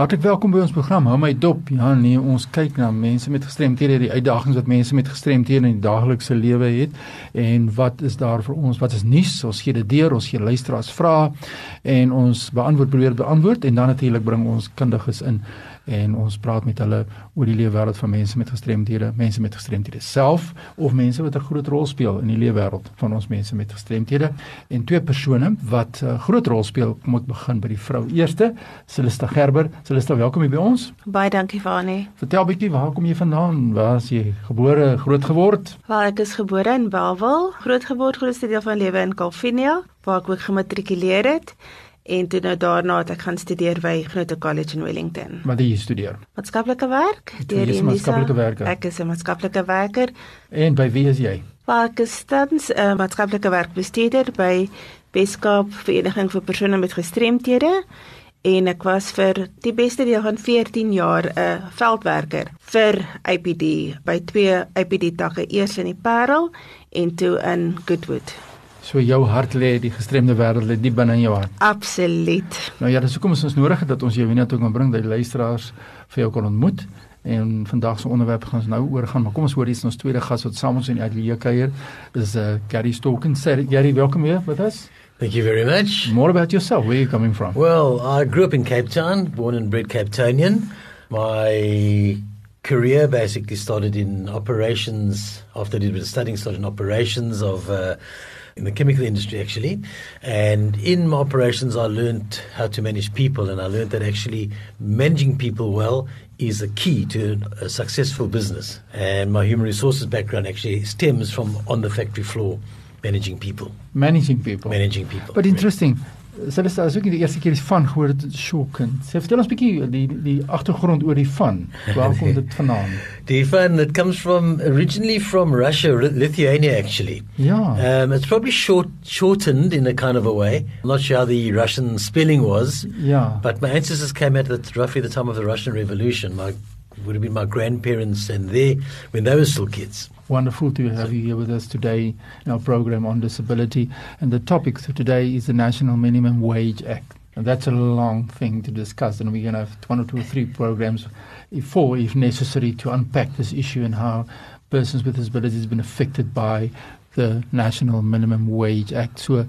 Hartlik welkom by ons program Hou my dop. Ja, nee, ons kyk na mense met gestremthede, die uitdagings wat mense met gestremthede in die daaglikse lewe het en wat is daar vir ons? Wat is nuus? Ons gee dit deur, ons gee luisteraars vrae en ons beantwoord probeer beantwoord en dan natuurlik bring ons kundiges in en ons praat met hulle oor die lewe wêreld van mense met gestremthede, mense met gestremthede self of mense wat 'n groot rol speel in die lewe wêreld van ons mense met gestremthede en twee persone wat 'n uh, groot rol speel. Kom ek begin by die vrou eerste, Celeste Gerber. Celeste, welkom hier by ons. Baie dankie Vanie. Vertel bietjie, waar kom jy vandaan? Waar is jy gebore, groot geword? Wel, ek is gebore in Bellville, groot geword, grootste deel van lewe in Calvinia, waar ek ook gematrikuleer het en toe nou daarna het ek gaan studeer by Grote College in Wellington. Wat jy studeer? Maatskaplike werk. Deur die maatskaplike werker. Ek is 'n maatskaplike werker. En by wie is jy? Ek is tans 'n maatskaplike werkbestuurder by Weskaap Vereniging vir persone met gestremthede en ek was vir die beste deel van 14 jaar 'n veldwerker vir IPD by twee IPD takke eers in die Parel en toe in Goodwood. So jou hart lê die gestremde wêreld lê diep binne in jou hart. Absoluut. Nou ja, dis hoekom ons nodig het dat ons jou hiernatoe kan bring dat die luisteraars vir jou kan ontmoet. En vandag se onderwerp gaan ons nou oor gaan, maar kom ons hoor hier is ons tweede gas wat saam ons in die ateljee kuier. Dis uh Gary Stoken. Gary, welcome here with us. Thank you very much. More about yourself. Where are you coming from? Well, I grew up in Cape Town, born and bred Cape Townian. My career basically started in operations after I did studying started in operations of uh, in the chemical industry actually. And in my operations, I learned how to manage people, and I learned that actually managing people well is a key to a successful business. And my human resources background actually stems from on the factory floor managing people. Managing people. Managing people. But interesting. Dis as ek die eerste keer van gehoor het shocking. Sê vertel ons bietjie die die agtergrond oor die van. Waar kom dit vandaan? die van it comes from originally from Russia, Lithuania actually. Yeah. Um it's probably short shortened in a kind of a way. I'm not sure how the Russian spelling was. Yeah. But my ancestors came at at roughly the time of the Russian Revolution. My would have been my grandparents and they when they were still kids. Wonderful to have you here with us today in our program on disability. And the topic today is the National Minimum Wage Act. And that's a long thing to discuss, and we're going to have one or two or three programs, four if necessary, to unpack this issue and how persons with disabilities have been affected by the National Minimum Wage Act. So,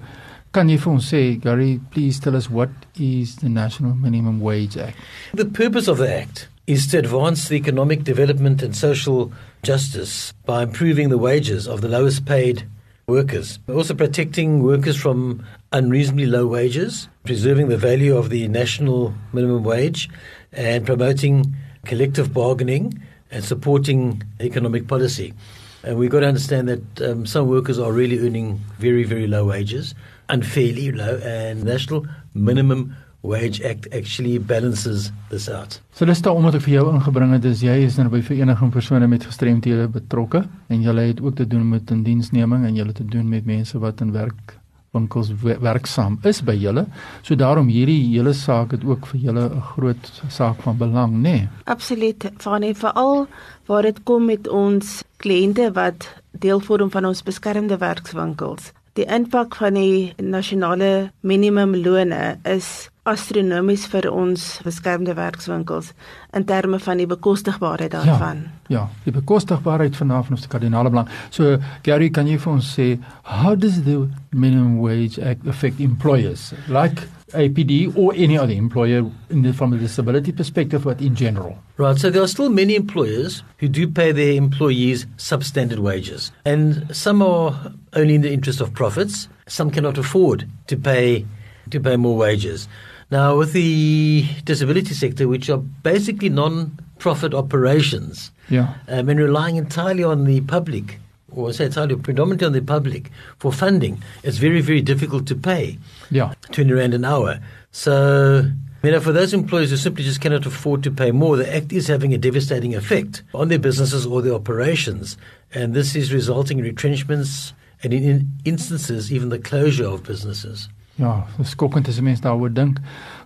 can you for say, Gary, please tell us what is the National Minimum Wage Act? The purpose of the Act is to advance the economic development and social justice by improving the wages of the lowest paid workers, also protecting workers from unreasonably low wages, preserving the value of the national minimum wage, and promoting collective bargaining and supporting economic policy. And we've got to understand that um, some workers are really earning very, very low wages, unfairly low, and national minimum Wage Act actually balances this out. So dis daar omdat ek vir jou ingebring het, dis jy is nou by vereniging persone met gestremthede betrokke en jy het ook te doen met 'n diensneming en jy het te doen met mense wat in werk winkels werksaam is by julle. So daarom hierdie hele saak het ook vir julle 'n groot saak van belang, nê? Nee? Absoluut. Van veral waar dit kom met ons kliënte wat deel vorm van ons beskermde werkswinkels. Die impak van die nasionale minimumlone is astronomies vir ons beskermde werkswinkels in terme van die bekostigbaarheid daarvan. Ja, ja, die bekostigbaarheid van af van ons kardinale belang. So Gary, kan jy vir ons sê how does the minimum wage act affect employers like APD or any other employer in the, from a disability perspective but in general? Right, so there are still many employers who do pay their employees substandard wages and some are only in the interest of profits, some cannot afford to pay to pay more wages. Now, with the disability sector, which are basically non-profit operations, yeah, um, and relying entirely on the public, or I say entirely predominantly on the public for funding, it's very, very difficult to pay. Yeah, twenty rand an hour. So. You know, for those employees who simply just cannot afford to pay more, the Act is having a devastating effect on their businesses or their operations. And this is resulting in retrenchments and in instances, even the closure of businesses. Ja, skokkend as mense daaroor dink.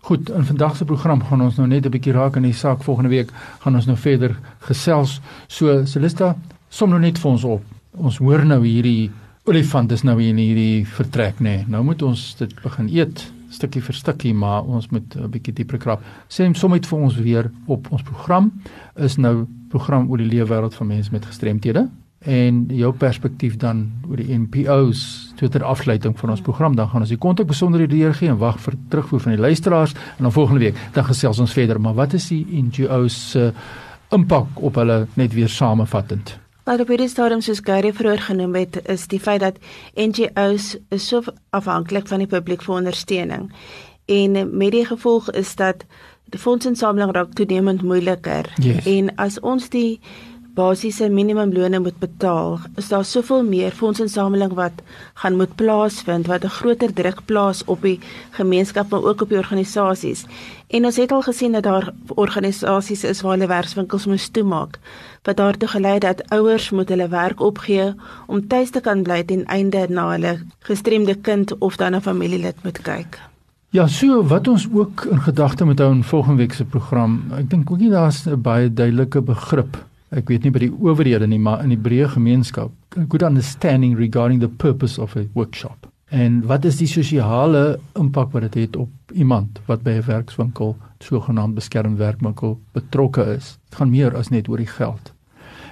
Goed, in vandag se program gaan ons nou net 'n bietjie raak aan die saak. Volgende week gaan ons nou verder gesels. So, Celesta, som nou net vir ons op. Ons hoor nou hierdie olifant is nou in hierdie vertrek nê. Nee. Nou moet ons dit begin eet. stukkie vir stukkie, maar ons moet 'n bietjie dieper krap. Sê hom sommer vir ons weer op ons program is nou program oor die leefwêreld van mense met gestremthede en jou perspektief dan oor die NPO's tot ter afsluiting van ons program dan gaan ons die kontak besonderhede gee en wag vir terugvoer van die luisteraars en dan volgende week dan gesels ons verder maar wat is die NGO's se uh, impak op hulle net weer samevattend Maar op hierdie stadium soos Gary vroeër genoem het, is die feit dat NGO's so afhanklik van die publiek vir ondersteuning. En met die gevolg is dat die fondsinsameling raak toenemend moeiliker. Yes. En as ons die basiese minimumlone moet betaal, is daar soveel meer fondsinsameling wat gaan moet plaasvind wat 'n groter druk plaas op die gemeenskap maar ook op die organisasies. En ons het al gesien dat daar organisasies is waar hulle werkswinkels moes toemaak wat daartoe gelei het dat ouers moet hulle werk opgee om tuis te kan bly ten einde na hulle gestremde kind of dan 'n familielid moet kyk. Ja, so wat ons ook in gedagte moet hou in volgende week se program. Ek dink ook nie daar's 'n baie duidelike begrip ek weet nie by die owerhede nie, maar in die breë gemeenskap, good understanding regarding the purpose of a workshop. En wat is die sosiale impak wat dit het op iemand wat by 'n werkswinkel, sogenaamd beskermde werkwinkel betrokke is? Dit gaan meer as net oor die geld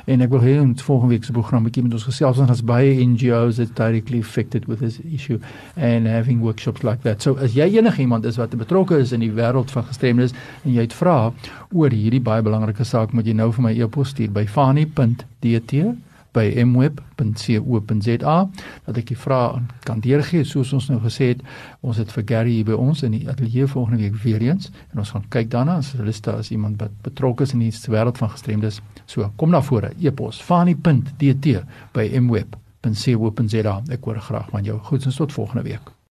en ek wil hê ons volgende week se program bietjie met ons gesels ons het baie NGOs that directly affected with this issue and having workshops like that. So as jy enige iemand is wat betrokke is in die wêreld van gestremdes en jy het vrae oor hierdie baie belangrike saak, moet jy nou vir my e-pos stuur by fani.dt by mweb.co.za dat ek die vrae kan deurgee soos ons nou gesê het ons het vir Gary hier by ons in die ateljee volgende week weer eens en ons gaan kyk daarna as hulle daar is iemand wat betrokke is in die wêreld van gestremdes so kom na vore e-pos fani.dt by mweb.co.za ek hoor graag van jou. Goeie tot volgende week